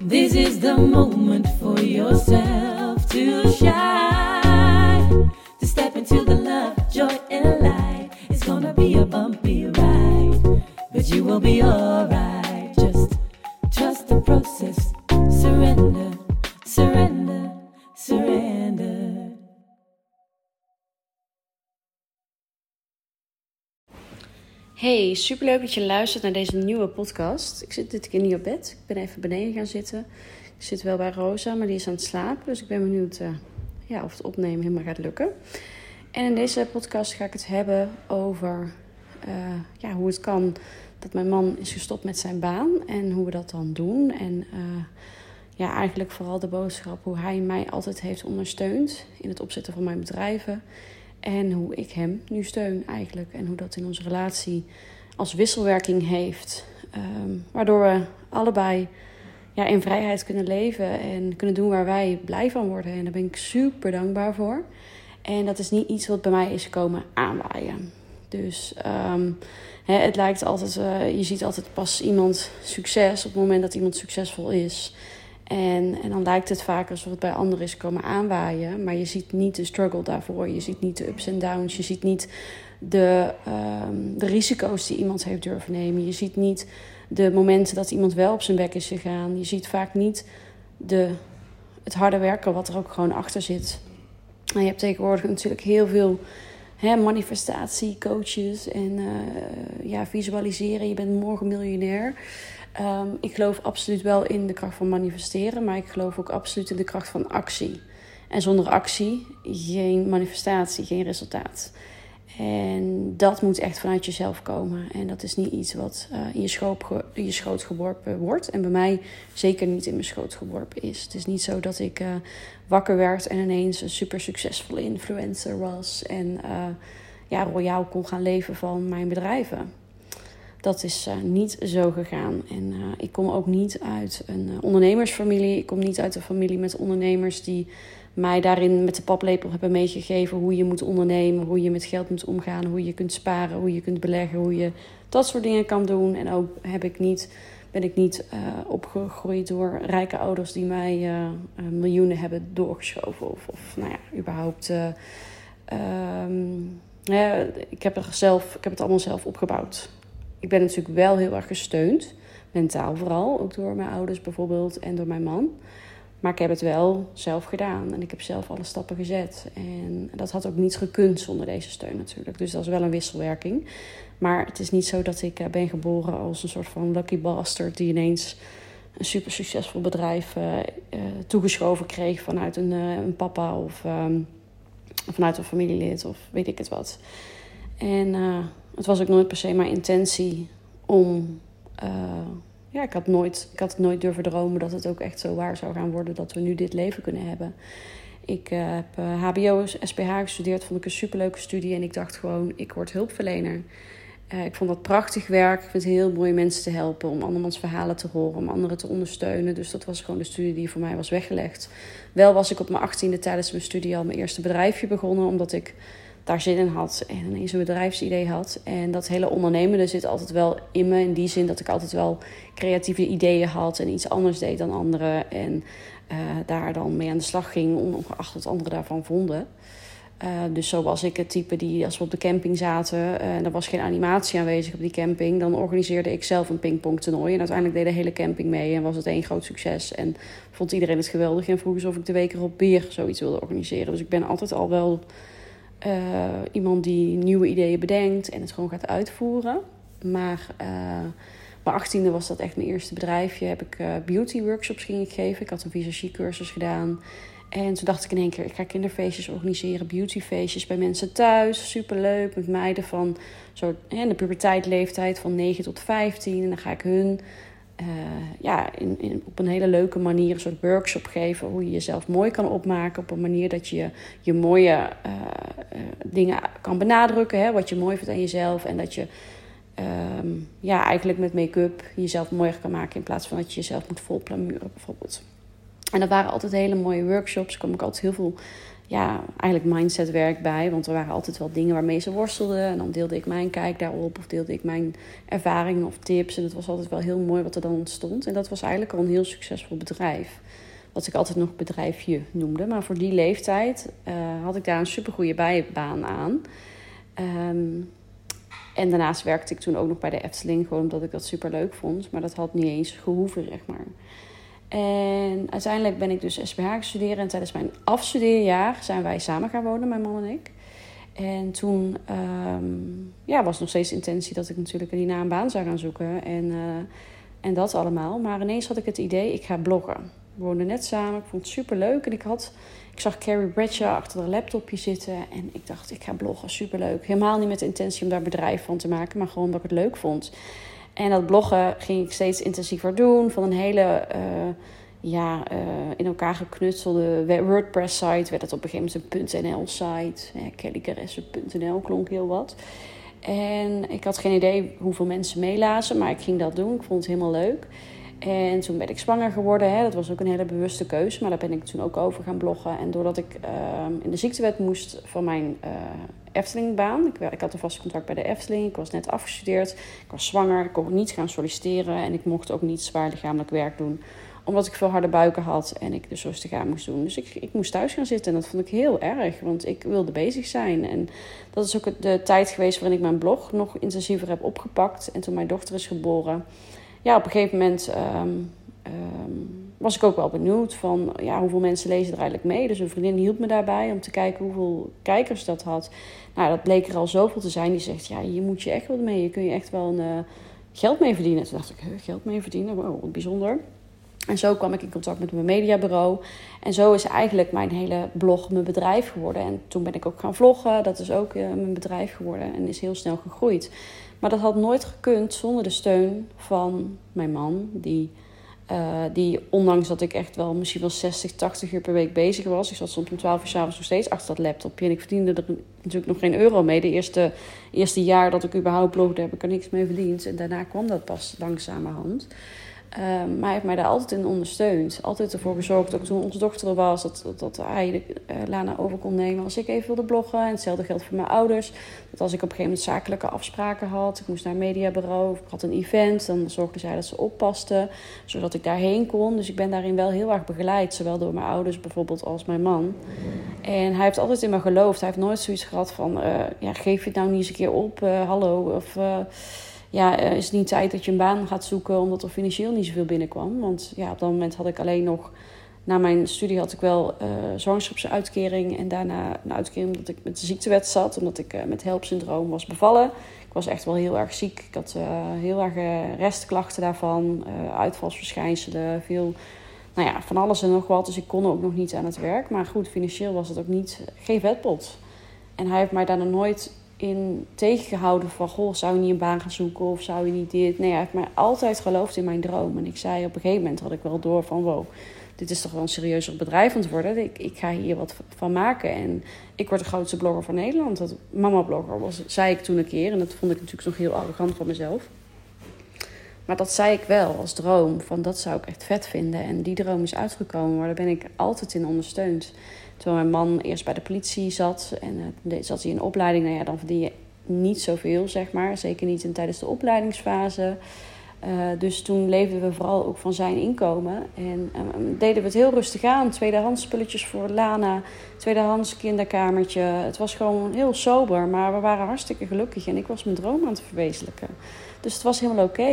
This is the moment for yourself to shine. To step into the love, joy, and light. It's gonna be a bumpy ride, but you will be alright. Just trust the process. Surrender, Hey, superleuk dat je luistert naar deze nieuwe podcast. Ik zit dit keer niet op bed. Ik ben even beneden gaan zitten. Ik zit wel bij Rosa, maar die is aan het slapen. Dus ik ben benieuwd uh, ja, of het opnemen helemaal gaat lukken. En in deze podcast ga ik het hebben over uh, ja, hoe het kan dat mijn man is gestopt met zijn baan. En hoe we dat dan doen. En uh, ja, eigenlijk vooral de boodschap hoe hij mij altijd heeft ondersteund in het opzetten van mijn bedrijven. En hoe ik hem nu steun eigenlijk. En hoe dat in onze relatie als wisselwerking heeft. Um, waardoor we allebei ja, in vrijheid kunnen leven en kunnen doen waar wij blij van worden. En daar ben ik super dankbaar voor. En dat is niet iets wat bij mij is komen aanwaaien. Dus um, hè, het lijkt altijd, uh, je ziet altijd pas iemand succes op het moment dat iemand succesvol is. En, en dan lijkt het vaak alsof het bij anderen is komen aanwaaien. Maar je ziet niet de struggle daarvoor. Je ziet niet de ups en downs. Je ziet niet de, um, de risico's die iemand heeft durven nemen. Je ziet niet de momenten dat iemand wel op zijn bek is gegaan. Je ziet vaak niet de, het harde werken wat er ook gewoon achter zit. En je hebt tegenwoordig natuurlijk heel veel hè, manifestatiecoaches en uh, ja, visualiseren. Je bent morgen miljonair. Um, ik geloof absoluut wel in de kracht van manifesteren, maar ik geloof ook absoluut in de kracht van actie. En zonder actie geen manifestatie, geen resultaat. En dat moet echt vanuit jezelf komen. En dat is niet iets wat uh, in, je schoot, geworpen wordt. En bij mij zeker niet in mijn schoot geworpen is. Het is niet zo dat ik uh, wakker werd en ineens een super succesvolle influencer was. En uh, ja, royaal kon gaan leven van mijn bedrijven. Dat is uh, niet zo gegaan. En uh, ik kom ook niet uit een uh, ondernemersfamilie. Ik kom niet uit een familie met ondernemers die mij daarin met de paplepel hebben meegegeven hoe je moet ondernemen, hoe je met geld moet omgaan, hoe je kunt sparen, hoe je kunt beleggen, hoe je dat soort dingen kan doen. En ook heb ik niet, ben ik niet opgegroeid door rijke ouders die mij miljoenen hebben doorgeschoven. Of, of nou ja, überhaupt. Ja, ik, heb er zelf, ik heb het allemaal zelf opgebouwd ik ben natuurlijk wel heel erg gesteund. Mentaal vooral. Ook door mijn ouders bijvoorbeeld en door mijn man. Maar ik heb het wel zelf gedaan. En ik heb zelf alle stappen gezet. En dat had ook niet gekund zonder deze steun natuurlijk. Dus dat is wel een wisselwerking. Maar het is niet zo dat ik ben geboren als een soort van lucky bastard... die ineens een super succesvol bedrijf uh, uh, toegeschoven kreeg vanuit een, een papa of um, vanuit een familielid of weet ik het wat. En het was ook nooit per se mijn intentie om. Uh, ja, ik had, nooit, ik had nooit durven dromen dat het ook echt zo waar zou gaan worden dat we nu dit leven kunnen hebben. Ik uh, heb uh, HBO, SPH gestudeerd, vond ik een superleuke studie en ik dacht gewoon, ik word hulpverlener. Ik vond dat prachtig werk. Ik vind het heel mooi mensen te helpen, om andermans verhalen te horen, om anderen te ondersteunen. Dus dat was gewoon de studie die voor mij was weggelegd. Wel was ik op mijn achttiende tijdens mijn studie al mijn eerste bedrijfje begonnen, omdat ik daar zin in had en ineens een bedrijfsidee had. En dat hele ondernemende zit altijd wel in me. In die zin dat ik altijd wel creatieve ideeën had en iets anders deed dan anderen. En uh, daar dan mee aan de slag ging, ongeacht wat anderen daarvan vonden. Uh, dus zo was ik het type die, als we op de camping zaten en er was geen animatie aanwezig op die camping, dan organiseerde ik zelf een pingpongtoernooi. En uiteindelijk deed de hele camping mee en was het één groot succes. En vond iedereen het geweldig en vroeg ze of ik de week erop weer zoiets wilde organiseren. Dus ik ben altijd al wel uh, iemand die nieuwe ideeën bedenkt en het gewoon gaat uitvoeren. Maar uh, mijn achttiende was dat echt mijn eerste bedrijfje. Heb ik uh, beauty workshops ging ik geven. Ik had een visagiecursus gedaan. En toen dacht ik in één keer, ik ga kinderfeestjes organiseren, beautyfeestjes bij mensen thuis. Superleuk, met meiden van zo, in de puberteit leeftijd van 9 tot 15. En dan ga ik hun uh, ja, in, in, op een hele leuke manier een soort workshop geven. Hoe je jezelf mooi kan opmaken. Op een manier dat je je mooie uh, uh, dingen kan benadrukken. Hè, wat je mooi vindt aan jezelf. En dat je um, ja, eigenlijk met make-up jezelf mooier kan maken. In plaats van dat je jezelf moet volplamuren bijvoorbeeld. En dat waren altijd hele mooie workshops. Kwam ook altijd heel veel ja, eigenlijk mindsetwerk bij. Want er waren altijd wel dingen waarmee ze worstelden. En dan deelde ik mijn kijk daarop. Of deelde ik mijn ervaringen of tips. En het was altijd wel heel mooi wat er dan ontstond. En dat was eigenlijk al een heel succesvol bedrijf. Wat ik altijd nog bedrijfje noemde. Maar voor die leeftijd uh, had ik daar een supergoeie bijbaan aan. Um, en daarnaast werkte ik toen ook nog bij de Efteling. Gewoon omdat ik dat super leuk vond. Maar dat had niet eens gehoeven, zeg maar. En uiteindelijk ben ik dus SPH gaan studeren. En tijdens mijn afstudeerjaar zijn wij samen gaan wonen, mijn man en ik. En toen um, ja, was nog steeds de intentie dat ik natuurlijk hierna een baan zou gaan zoeken. En, uh, en dat allemaal. Maar ineens had ik het idee, ik ga bloggen. We woonden net samen, ik vond het super leuk. En ik, had, ik zag Carrie Bradshaw achter haar laptopje zitten. En ik dacht, ik ga bloggen, super leuk. Helemaal niet met de intentie om daar bedrijf van te maken, maar gewoon omdat ik het leuk vond. En dat bloggen ging ik steeds intensiever doen. Van een hele uh, ja, uh, in elkaar geknutselde WordPress-site werd het op een gegeven moment een .nl-site. Ja, kellycaresse.nl klonk heel wat. En ik had geen idee hoeveel mensen meelazen, maar ik ging dat doen. Ik vond het helemaal leuk. En toen ben ik zwanger geworden. Hè. Dat was ook een hele bewuste keuze. Maar daar ben ik toen ook over gaan bloggen. En doordat ik uh, in de ziektewet moest van mijn uh, Eftelingbaan. Ik, ik, had een vast contract bij de Efteling. Ik was net afgestudeerd. Ik was zwanger. Ik kon niet gaan solliciteren. En ik mocht ook niet zwaar lichamelijk werk doen. Omdat ik veel harde buiken had. En ik dus rustig aan moest doen. Dus ik, ik moest thuis gaan zitten. En dat vond ik heel erg. Want ik wilde bezig zijn. En dat is ook de tijd geweest waarin ik mijn blog nog intensiever heb opgepakt. En toen mijn dochter is geboren ja, op een gegeven moment um, um, was ik ook wel benieuwd van ja, hoeveel mensen lezen er eigenlijk mee. Dus een vriendin hielp me daarbij om te kijken hoeveel kijkers dat had. Nou, dat bleek er al zoveel te zijn. Die zegt, ja, hier moet je echt wat mee. Je kun je echt wel een, uh, geld mee verdienen. Toen dacht ik, geld mee verdienen? Wow, wat bijzonder. En zo kwam ik in contact met mijn mediabureau. En zo is eigenlijk mijn hele blog mijn bedrijf geworden. En toen ben ik ook gaan vloggen. Dat is ook uh, mijn bedrijf geworden en is heel snel gegroeid. Maar dat had nooit gekund zonder de steun van mijn man. Die, uh, die ondanks dat ik echt wel misschien wel 60, 80 uur per week bezig was. Ik zat soms om 12 uur s'avonds nog steeds achter dat laptopje. En ik verdiende er natuurlijk nog geen euro mee. De eerste, eerste jaar dat ik überhaupt blogde heb ik er niks mee verdiend. En daarna kwam dat pas langzamerhand. Um, maar hij heeft mij daar altijd in ondersteund. Altijd ervoor gezorgd dat toen onze dochter er was, dat, dat, dat hij de uh, Lana over kon nemen als ik even wilde bloggen. En hetzelfde geldt voor mijn ouders. Dat als ik op een gegeven moment zakelijke afspraken had, ik moest naar een mediabureau of ik had een event, dan zorgde zij dat ze oppaste, zodat ik daarheen kon. Dus ik ben daarin wel heel erg begeleid, zowel door mijn ouders bijvoorbeeld als mijn man. En hij heeft altijd in me geloofd. Hij heeft nooit zoiets gehad van, uh, ja, geef je het nou niet eens een keer op, uh, hallo, of ja, is het niet tijd dat je een baan gaat zoeken omdat er financieel niet zoveel binnenkwam. Want ja, op dat moment had ik alleen nog, na mijn studie had ik wel uh, zwangerschapsuitkering en daarna een uitkering omdat ik met de ziektewet zat, omdat ik uh, met HELP-syndroom was bevallen. Ik was echt wel heel erg ziek. Ik had heel erg restklachten daarvan, uitvalsverschijnselen, veel, nou ja, van alles en nog wat. Dus ik kon ook nog niet aan het werk. Maar goed, financieel was het ook niet, geen vetpot. En hij heeft mij daarna nooit in tegengehouden van... Goh, zou je niet een baan gaan zoeken of zou je niet dit? Nee, hij heeft mij altijd geloofd in mijn droom. En ik zei op een gegeven moment had ik wel door van... Wow, dit is toch wel een serieuzer bedrijf aan het worden. Ik, ik ga hier wat van maken. En ik word de grootste blogger van Nederland. Dat mama-blogger was, zei ik toen een keer. En dat vond ik natuurlijk nog heel arrogant van mezelf. Maar dat zei ik wel als droom. Van dat zou ik echt vet vinden. En die droom is uitgekomen. Maar daar ben ik altijd in ondersteund. Terwijl mijn man eerst bij de politie zat en uh, zat hij in opleiding. Nou ja, dan verdien je niet zoveel, zeg maar. Zeker niet in, tijdens de opleidingsfase. Uh, dus toen leefden we vooral ook van zijn inkomen. En uh, deden we het heel rustig aan. Tweedehands spulletjes voor Lana. Tweedehands kinderkamertje. Het was gewoon heel sober. Maar we waren hartstikke gelukkig. En ik was mijn droom aan het verwezenlijken. Dus het was helemaal oké.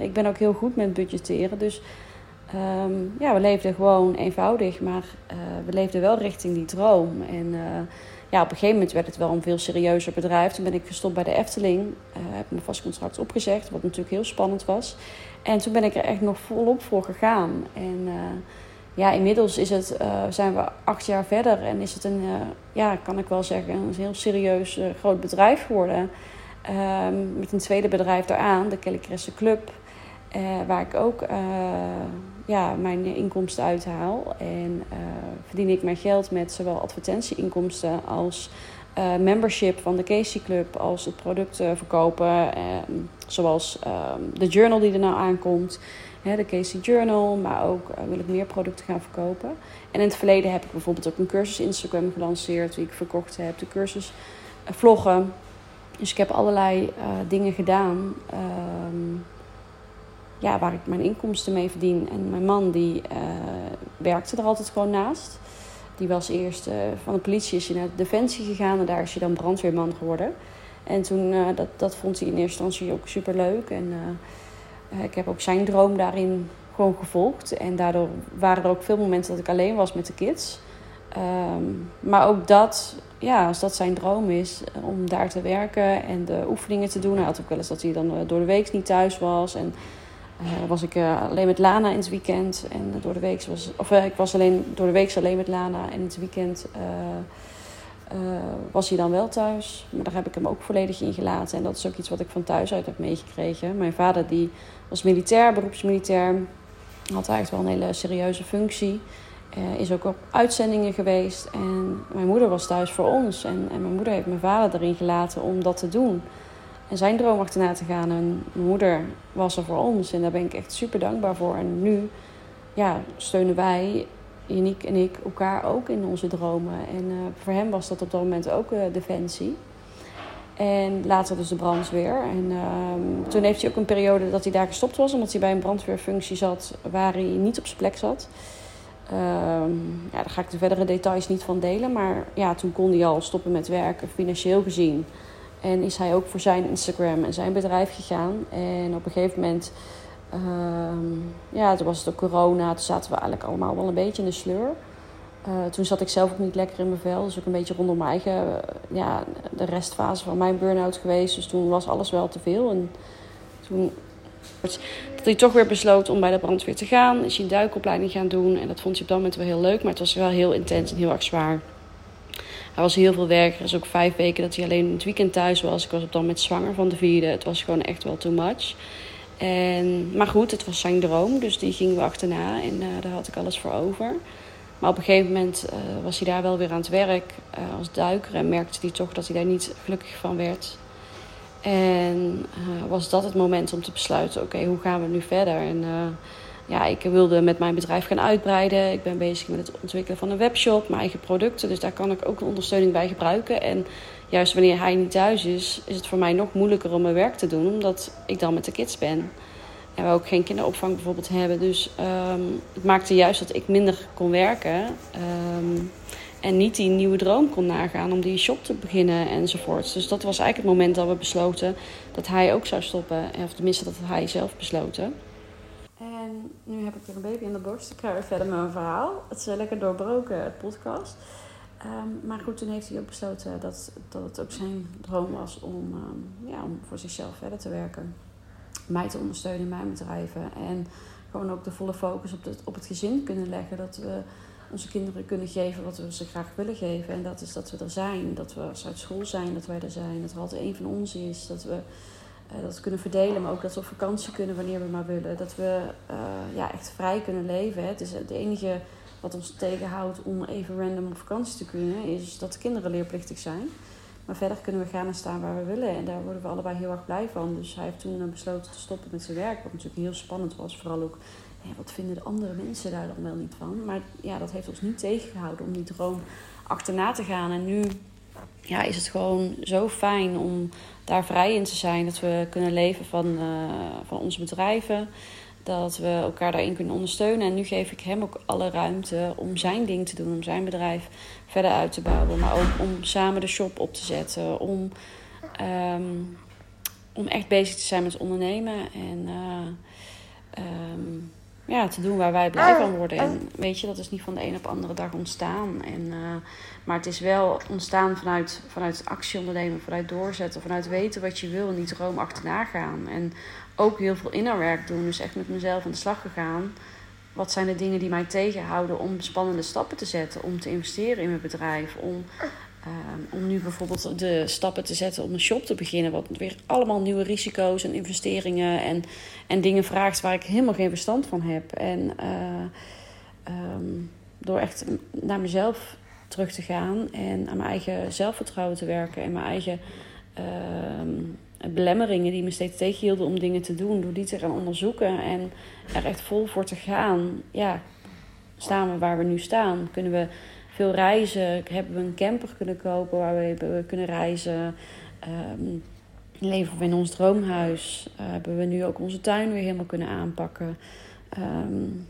Ik ben ook heel goed met budgetteren. Dus Um, ja, we leefden gewoon eenvoudig, maar uh, we leefden wel richting die droom. En uh, ja, op een gegeven moment werd het wel een veel serieuzer bedrijf. Toen ben ik gestopt bij de Efteling, uh, heb mijn vast contract opgezegd, wat natuurlijk heel spannend was. En toen ben ik er echt nog volop voor gegaan. En ja, inmiddels is het, zijn we acht jaar verder en is het een, ja, kan ik wel zeggen, een heel serieus groot bedrijf geworden. Um, met een tweede bedrijf daaraan, de Kelly Club. Waar ik ook ja, mijn inkomsten uithaal. En uh, verdien ik mijn geld met zowel advertentieinkomsten als eh, membership van de Casey Club als het product uh, verkopen. Ehm, zoals ehm, de journal die er nou aankomt. De Casey Journal. Maar ook eh, wil ik meer producten gaan verkopen. En in het verleden heb ik bijvoorbeeld ook een cursus Instagram gelanceerd. Die ik verkocht heb. De cursus vloggen. Dus ik heb allerlei dingen gedaan. Ehm, ja, waar ik mijn inkomsten mee verdien. En mijn man die werkte er altijd gewoon naast. Die was eerst uh, van de politie is hij naar de Defensie gegaan en daar is hij dan brandweerman geworden. En toen, uh, dat, dat vond hij in eerste instantie ook super leuk. En ik heb ook zijn droom daarin gewoon gevolgd. En daardoor waren er ook veel momenten dat ik alleen was met de kids. Um, maar ook dat, ja, als dat zijn droom is, om daar te werken en de oefeningen te doen. Hij had ook wel eens dat hij dan door de week niet thuis was. En uh, was ik uh, alleen met Lana in het weekend. En door de week was. Of uh, ik was alleen door de week alleen met Lana. En in het weekend was hij dan wel thuis. Maar daar heb ik hem ook volledig in gelaten. En dat is ook iets wat ik van thuis uit heb meegekregen. Mijn vader die was militair, beroepsmilitair. Had eigenlijk wel een hele serieuze functie. is ook op uitzendingen geweest. En mijn moeder was thuis voor ons. En, en mijn moeder heeft mijn vader erin gelaten om dat te doen en zijn droom achterna te gaan. En mijn moeder was er voor ons en daar ben ik echt super dankbaar voor. En nu ja, steunen wij, Janiek en ik, elkaar ook in onze dromen. En uh, voor hem was dat op dat moment ook uh, defensie. En later dus de brandweer. En uh, toen heeft hij ook een periode dat hij daar gestopt was, omdat hij bij een brandweerfunctie zat waar hij niet op zijn plek zat. Ehm, ja, daar ga ik de verdere details niet van delen. Maar ja, toen kon hij al stoppen met werken, financieel gezien. En is hij ook voor zijn Instagram en zijn bedrijf gegaan. En op een gegeven moment, um, ja, toen was het ook corona. Toen zaten we eigenlijk allemaal wel een beetje in de sleur. Uh, toen zat ik zelf ook niet lekker in mijn vel. Dus ook een beetje rondom mijn eigen, uh, ja, de restfase van mijn burn-out geweest. Dus toen was alles wel te veel. En toen dat hij toch weer besloot om bij de brandweer te gaan. Is hij een duikopleiding gaan doen. En dat vond hij op dat moment wel heel leuk. Maar het was wel heel intens en heel erg zwaar. Was heel veel werk. Er is ook vijf weken dat hij alleen in het weekend thuis was. Ik was op dan met zwanger van de vierde. Het was gewoon echt wel too much. En, maar goed, het was zijn droom. Dus die gingen we achterna. En uh, daar had ik alles voor over. Maar op een gegeven moment uh, was hij daar wel weer aan het werk uh, als duiker. En merkte hij toch dat hij daar niet gelukkig van werd. En was dat het moment om te besluiten: oké, hoe gaan we nu verder? En ja, ik wilde met mijn bedrijf gaan uitbreiden. Ik ben bezig met het ontwikkelen van een webshop, mijn eigen producten. Dus daar kan ik ook ondersteuning bij gebruiken. En juist wanneer hij niet thuis is, is het voor mij nog moeilijker om mijn werk te doen, omdat ik dan met de kids ben. En we ook geen kinderopvang bijvoorbeeld hebben. Dus um, het maakte juist dat ik minder kon werken. Um, en niet die nieuwe droom kon nagaan om die shop te beginnen enzovoorts. Dus dat was eigenlijk het moment dat we besloten dat hij ook zou stoppen. Of tenminste dat hij zelf besloten. En nu heb ik weer een baby in de borst. Ik ga weer verder met mijn verhaal. Het is lekker doorbroken, het podcast. Um, maar goed, toen heeft hij ook besloten dat, dat het ook zijn droom was om, um, ja, om voor zichzelf verder te werken. Mij te ondersteunen in mijn bedrijven. En gewoon ook de volle focus op, het op het gezin kunnen leggen. Dat we onze kinderen kunnen geven wat we ze graag willen geven. En dat is dat we er zijn. Dat we als uit school zijn, dat wij er zijn. Dat er altijd één van ons is. Dat we dat we kunnen verdelen, maar ook dat we op vakantie kunnen wanneer we maar willen. Dat we uh, ja, echt vrij kunnen leven. Hè. Het is het enige wat ons tegenhoudt om even random op vakantie te kunnen, is dat de kinderen leerplichtig zijn. Maar verder kunnen we gaan en staan waar we willen. En daar worden we allebei heel erg blij van. Dus hij heeft toen besloten te stoppen met zijn werk. Wat natuurlijk heel spannend was. Vooral ook, wat vinden de andere mensen daar dan wel niet van? Maar ja, dat heeft ons niet tegengehouden om die droom achterna te gaan. En nu ja, is het gewoon zo fijn om daar vrij in te zijn. Dat we kunnen leven van, uh, van onze bedrijven. Dat we elkaar daarin kunnen ondersteunen. En nu geef ik hem ook alle ruimte om zijn ding te doen. Om zijn bedrijf verder uit te bouwen. Maar ook om samen de shop op te zetten. Om, um, om echt bezig te zijn met ondernemen. En uh, ja, te doen waar wij blij van worden. En weet je, dat is niet van de een op de andere dag ontstaan. En, uh, maar het is wel ontstaan vanuit, vanuit actie ondernemen, vanuit doorzetten, vanuit weten wat je wil en die droom achterna gaan. En ook heel veel innerwerk doen. Dus echt met mezelf aan de slag gegaan. Wat zijn de dingen die mij tegenhouden om spannende stappen te zetten, om te investeren in mijn bedrijf, om Um, om nu bijvoorbeeld de stappen te zetten om een shop te beginnen. Wat weer allemaal nieuwe risico's en investeringen en, en dingen vraagt waar ik helemaal geen verstand van heb. En uh, um, door echt naar mezelf terug te gaan en aan mijn eigen zelfvertrouwen te werken en mijn eigen ehm, belemmeringen die me steeds tegenhielden om dingen te doen, door die te gaan onderzoeken en er echt vol voor te gaan, ja, staan we waar we nu staan. Kunnen we veel reizen? Hebben we een camper kunnen kopen waar we kunnen reizen? Um, leven we in ons droomhuis? Uh, hebben we nu ook onze tuin weer helemaal kunnen aanpakken? Um,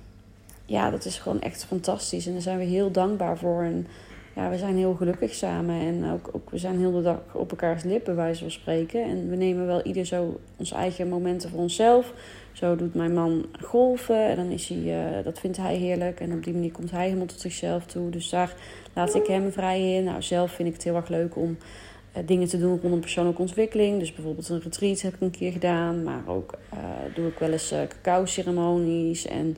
ja, dat is gewoon echt fantastisch. En daar zijn we heel dankbaar voor. En ja, we zijn heel gelukkig samen. En ook, ook we zijn heel de dag op elkaars lippen, wij van spreken. En we nemen wel ieder zo onze eigen momenten voor onszelf. Zo doet mijn man golven. En dan is hij, uh, dat vindt hij heerlijk. En op die manier komt hij helemaal tot zichzelf toe. Dus daar laat ik hem vrij in. Nou, zelf vind ik het heel erg leuk om uh, dingen te doen rondom persoonlijke ontwikkeling. Dus bijvoorbeeld een retreat heb ik een keer gedaan. Maar ook uh, doe ik wel eens cacao ceremonies en...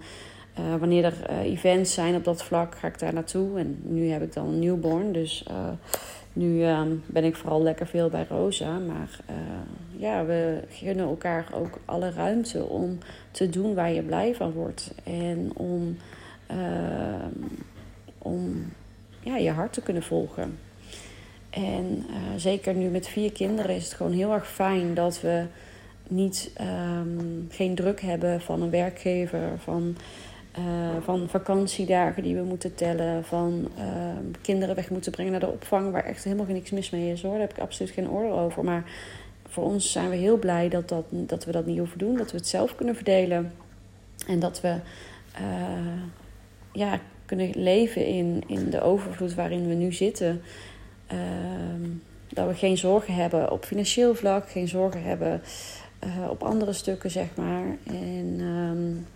Wanneer er events zijn op dat vlak, ga ik daar naartoe. En nu heb ik dan een newborn, dus nu ehm, ben ik vooral lekker veel bij Rosa. Maar ja, we gunnen elkaar ook alle ruimte om te doen waar je blij van wordt. En om, ehm, om ja, je hart te kunnen volgen. En zeker nu met vier kinderen is het gewoon heel erg fijn dat we niet um, geen druk hebben van een werkgever, van uh, van vakantiedagen die we moeten tellen. Van uh, kinderen weg moeten brengen naar de opvang. Waar echt helemaal niks mis mee is hoor. Daar heb ik absoluut geen oordeel over. Maar voor ons zijn we heel blij dat, dat, dat we dat niet hoeven doen. Dat we het zelf kunnen verdelen. En dat we uh, ja, kunnen leven in, in de overvloed waarin we nu zitten. Ehm, dat we geen zorgen hebben op financieel vlak. Geen zorgen hebben op andere stukken zeg maar. En... Um,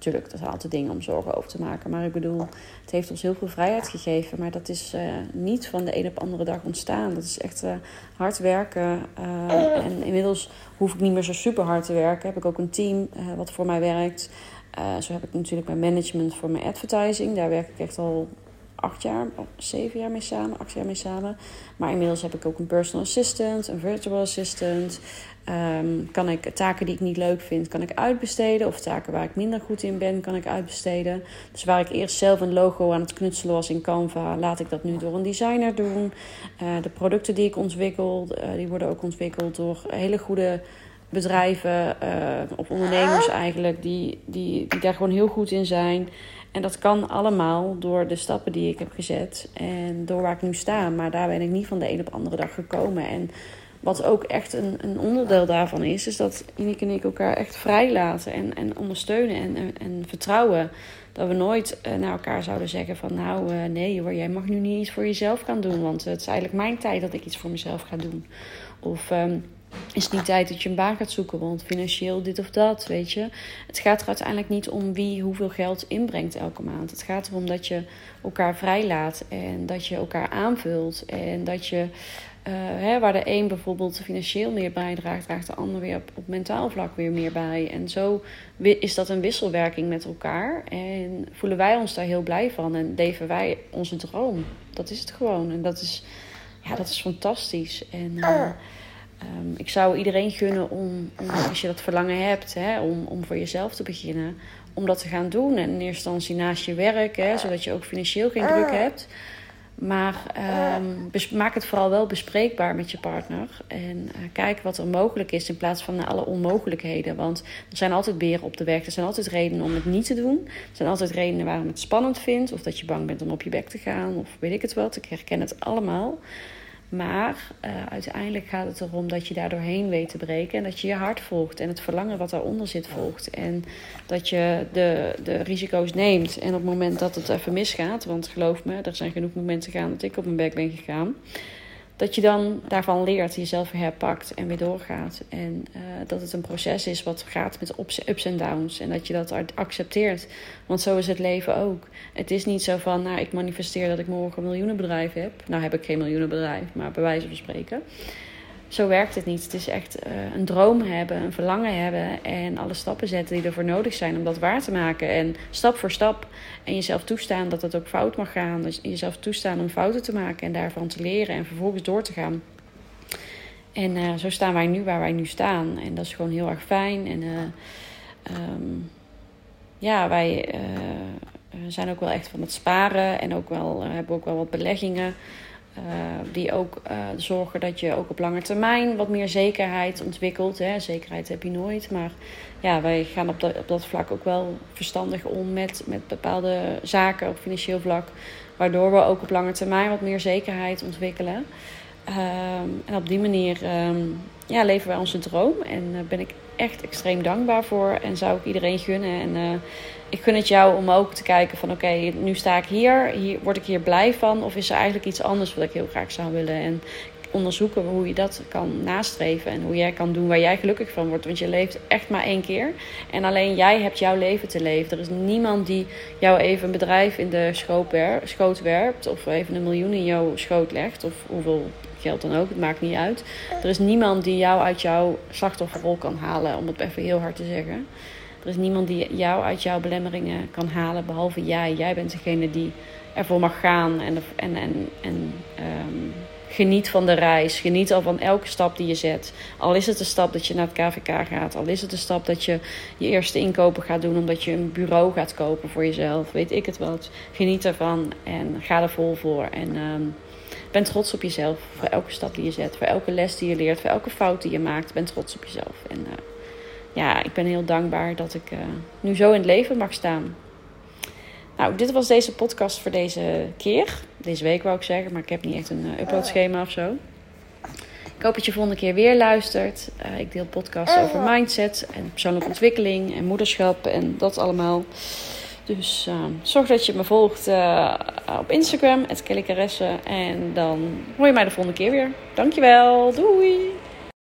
Tuurlijk, dat zijn altijd dingen om zorgen over te maken. Maar ik bedoel, het heeft ons heel veel vrijheid gegeven. Maar dat is uh, niet van de een op de andere dag ontstaan. Dat is echt uh, hard werken. Uh, en inmiddels hoef ik niet meer zo super hard te werken. Heb ik ook een team wat voor mij werkt. zo heb ik natuurlijk mijn management voor mijn advertising. Daar werk ik echt al acht jaar, zeven jaar mee samen, acht jaar mee samen. Maar inmiddels heb ik ook een personal assistant, een virtual assistant. Um, kan ik taken die ik niet leuk vind, kan ik uitbesteden. Of taken waar ik minder goed in ben, kan ik uitbesteden. Dus waar ik eerst zelf een logo aan het knutselen was in Canva, laat ik dat nu door een designer doen. Uh, de producten die ik ontwikkel, uh, die worden ook ontwikkeld door hele goede bedrijven uh, of ondernemers eigenlijk, die, die, die daar gewoon heel goed in zijn. En dat kan allemaal door de stappen die ik heb gezet en door waar ik nu sta. Maar daar ben ik niet van de een op de andere dag gekomen. En wat ook echt een, een onderdeel daarvan is, is dat Ineke en ik elkaar echt vrij laten en, en ondersteunen en, en, en vertrouwen. Dat we nooit uh, naar elkaar zouden zeggen van nou uh, nee hoor, jij mag nu niet iets voor jezelf gaan doen. Want het is eigenlijk mijn tijd dat ik iets voor mezelf ga doen. Of um, is niet tijd dat je een baan gaat zoeken, want financieel dit of dat, weet je. Het gaat er uiteindelijk niet om wie hoeveel geld inbrengt elke maand. Het gaat erom dat je elkaar vrijlaat en dat je elkaar aanvult en dat je uh, hè, waar de een bijvoorbeeld financieel meer bijdraagt, draagt de ander weer op, mentaal vlak weer meer bij. En zo is dat een wisselwerking met elkaar. En voelen wij ons daar heel blij van en leven wij onze droom. Dat is het gewoon. En dat is, ja, dat is fantastisch. En uh, um, ik zou iedereen gunnen om, als je dat verlangen hebt, hè, om, om voor jezelf te beginnen, om dat te gaan doen. En in eerste instantie naast je werk, hè, zodat je ook financieel geen druk hebt. Maar um, maak het vooral wel bespreekbaar met je partner. En uh, kijk wat er mogelijk is in plaats van alle onmogelijkheden. Want er zijn altijd beren op de weg. Er zijn altijd redenen om het niet te doen. Er zijn altijd redenen waarom het spannend vindt. Of dat je bang bent om op je bek te gaan. Of weet ik het wat. Ik herken het allemaal. Maar uh, uiteindelijk gaat het erom dat je daar doorheen weet te breken. En dat je je hart volgt. En het verlangen wat daaronder zit volgt. En dat je de, de risico's neemt. En op het moment dat het even misgaat. Want geloof me, er zijn genoeg momenten gegaan dat ik op mijn bek ben gegaan dat je dan daarvan leert, jezelf weer herpakt en weer doorgaat. En uh, dat het een proces is wat gaat met ups en downs. En dat je dat accepteert. Want zo is het leven ook. Het is niet zo van, nou, ik manifesteer dat ik morgen een miljoenenbedrijf heb. Nou heb ik geen miljoenenbedrijf, maar bij wijze van spreken zo werkt het niet. Het is echt uh, een droom hebben, een verlangen hebben en alle stappen zetten die ervoor nodig zijn om dat waar te maken. En stap voor stap en jezelf toestaan dat het ook fout mag gaan. Dus jezelf toestaan om fouten te maken en daarvan te leren en vervolgens door te gaan. En uh, zo staan wij nu waar wij nu staan. En dat is gewoon heel erg fijn. En uh, um, ja, wij zijn ook wel echt van het sparen en ook wel, hebben ook wel wat beleggingen. Die ook zorgen dat je ook op lange termijn wat meer zekerheid ontwikkelt. Hè. Zekerheid heb je nooit, maar ja, wij gaan op dat, op dat vlak ook wel verstandig om met, met bepaalde zaken op financieel vlak. Waardoor we ook op lange termijn wat meer zekerheid ontwikkelen. Ehm, en op die manier um, ja, leven wij onze droom. En daar ben ik echt extreem dankbaar voor. En zou ik iedereen gunnen. En uh, ik gun het jou om ook te kijken van oké, nu sta ik hier, hier. Word ik hier blij van? Of is er eigenlijk iets anders wat ik heel graag zou willen? En onderzoeken hoe je dat kan nastreven. En hoe jij kan doen waar jij gelukkig van wordt. Want je leeft echt maar één keer. En alleen jij hebt jouw leven te leven. Er is niemand die jou even een bedrijf in de schoot werpt. Of even een miljoen in jouw schoot legt. Of hoeveel geld dan ook. Het maakt niet uit. Er is niemand die jou uit jouw slachtofferrol kan halen. Om het even heel hard te zeggen. Er is niemand die jou uit jouw belemmeringen kan halen. Behalve jij. Jij bent degene die ervoor mag gaan. En, en, en, en um, Geniet van de reis. Geniet al van elke stap die je zet. Al is het de stap dat je naar het KVK gaat. Al is het de stap dat je je eerste inkopen gaat doen omdat je een bureau gaat kopen voor jezelf. Weet ik het wat. Geniet ervan en ga er vol voor. En um, ben trots op jezelf voor elke stap die je zet. Voor elke les die je leert. Voor elke fout die je maakt. Ben trots op jezelf. En uh, ja, ik ben heel dankbaar dat ik uh, nu zo in het leven mag staan. Nou, dit was deze podcast voor deze keer. Deze week wou ik zeggen, maar ik heb niet echt een uh, uploadschema of zo. Ik hoop dat je volgende keer weer luistert. Ik deel podcasts over mindset en persoonlijke ontwikkeling en moederschap en dat allemaal. Dus uh, zorg dat je me volgt uh, op Instagram, het En dan hoor je mij de volgende keer weer. Dankjewel. Doei!